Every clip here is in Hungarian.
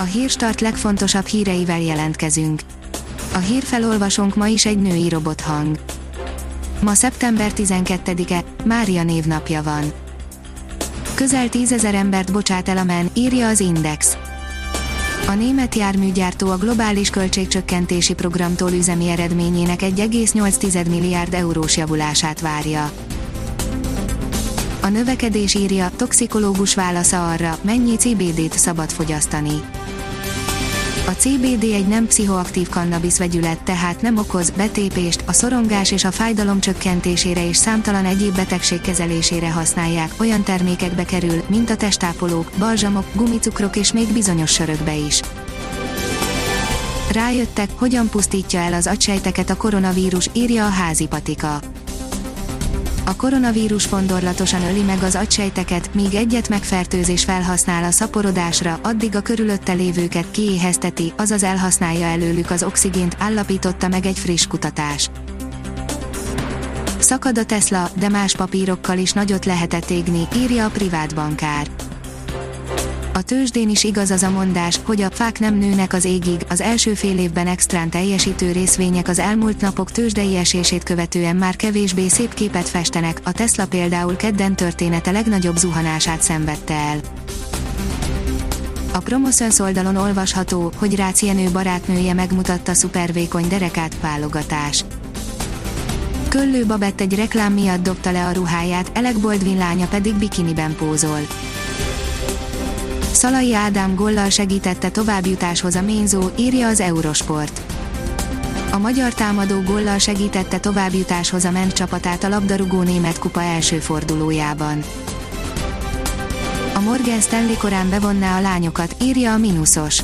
A hírstart legfontosabb híreivel jelentkezünk. A hírfelolvasónk ma is egy női robothang. Ma szeptember 12-e, Mária névnapja van. Közel tízezer embert bocsát el a MEN, írja az Index. A német járműgyártó a globális költségcsökkentési programtól üzemi eredményének 1,8 milliárd eurós javulását várja. A növekedés írja, toxikológus válasza arra, mennyi CBD-t szabad fogyasztani. A CBD egy nem pszichoaktív kannabisz vegyület, tehát nem okoz betépést, a szorongás és a fájdalom csökkentésére és számtalan egyéb betegség kezelésére használják, olyan termékekbe kerül, mint a testápolók, balzsamok, gumicukrok és még bizonyos sörökbe is. Rájöttek, hogyan pusztítja el az agysejteket a koronavírus, írja a házi patika a koronavírus fondorlatosan öli meg az agysejteket, míg egyet megfertőzés felhasznál a szaporodásra, addig a körülötte lévőket kiéhezteti, azaz elhasználja előlük az oxigént, állapította meg egy friss kutatás. Szakad a Tesla, de más papírokkal is nagyot lehetett égni, írja a privát bankár. A tőzsdén is igaz az a mondás, hogy a fák nem nőnek az égig, az első fél évben extrán teljesítő részvények az elmúlt napok tőzsdei esését követően már kevésbé szép képet festenek, a Tesla például kedden története legnagyobb zuhanását szenvedte el. A Promoszöns oldalon olvasható, hogy Rácz Jenő barátnője megmutatta szupervékony derekát válogatás. Köllő Babett egy reklám miatt dobta le a ruháját, Elek Boldvin lánya pedig bikiniben pózol. Szalai Ádám gollal segítette továbbjutáshoz a Ménzó, írja az Eurosport. A magyar támadó gollal segítette továbbjutáshoz a ment csapatát a labdarúgó német kupa első fordulójában. A Morgan Stanley korán bevonná a lányokat, írja a Minusos.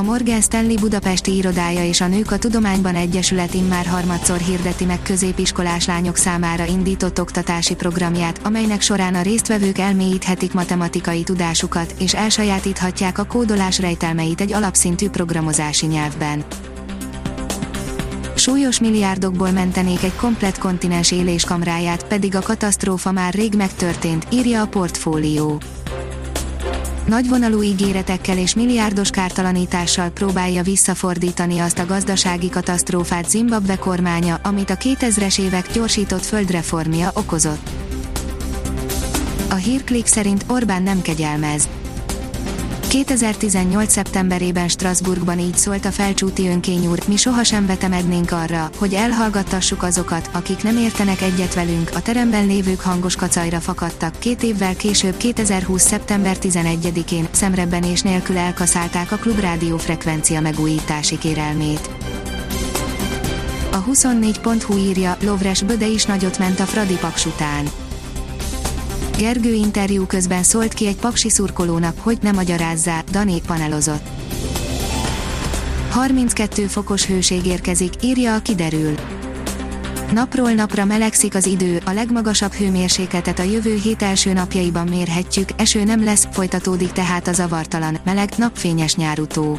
A Morgan Stanley budapesti irodája és a Nők a Tudományban Egyesület immár harmadszor hirdeti meg középiskolás lányok számára indított oktatási programját, amelynek során a résztvevők elmélyíthetik matematikai tudásukat, és elsajátíthatják a kódolás rejtelmeit egy alapszintű programozási nyelvben. Súlyos milliárdokból mentenék egy komplett kontinens éléskamráját, pedig a katasztrófa már rég megtörtént, írja a portfólió nagyvonalú ígéretekkel és milliárdos kártalanítással próbálja visszafordítani azt a gazdasági katasztrófát Zimbabwe kormánya, amit a 2000-es évek gyorsított földreformja okozott. A hírklik szerint Orbán nem kegyelmez. 2018. szeptemberében Strasbourgban így szólt a felcsúti önkény úr, mi sohasem vetemednénk arra, hogy elhallgattassuk azokat, akik nem értenek egyet velünk, a teremben lévők hangos kacajra fakadtak, két évvel később 2020. szeptember 11-én, szemrebbenés nélkül elkaszálták a klubrádió frekvencia megújítási kérelmét. A 24.hu írja, Lovres Böde is nagyot ment a Fradi Paks után Gergő interjú közben szólt ki egy paksi szurkolónak, hogy ne magyarázzá, Dani panelozott. 32 fokos hőség érkezik, írja a kiderül. Napról napra melegszik az idő, a legmagasabb hőmérsékletet a jövő hét első napjaiban mérhetjük, eső nem lesz, folytatódik tehát a zavartalan, meleg, napfényes nyárutó.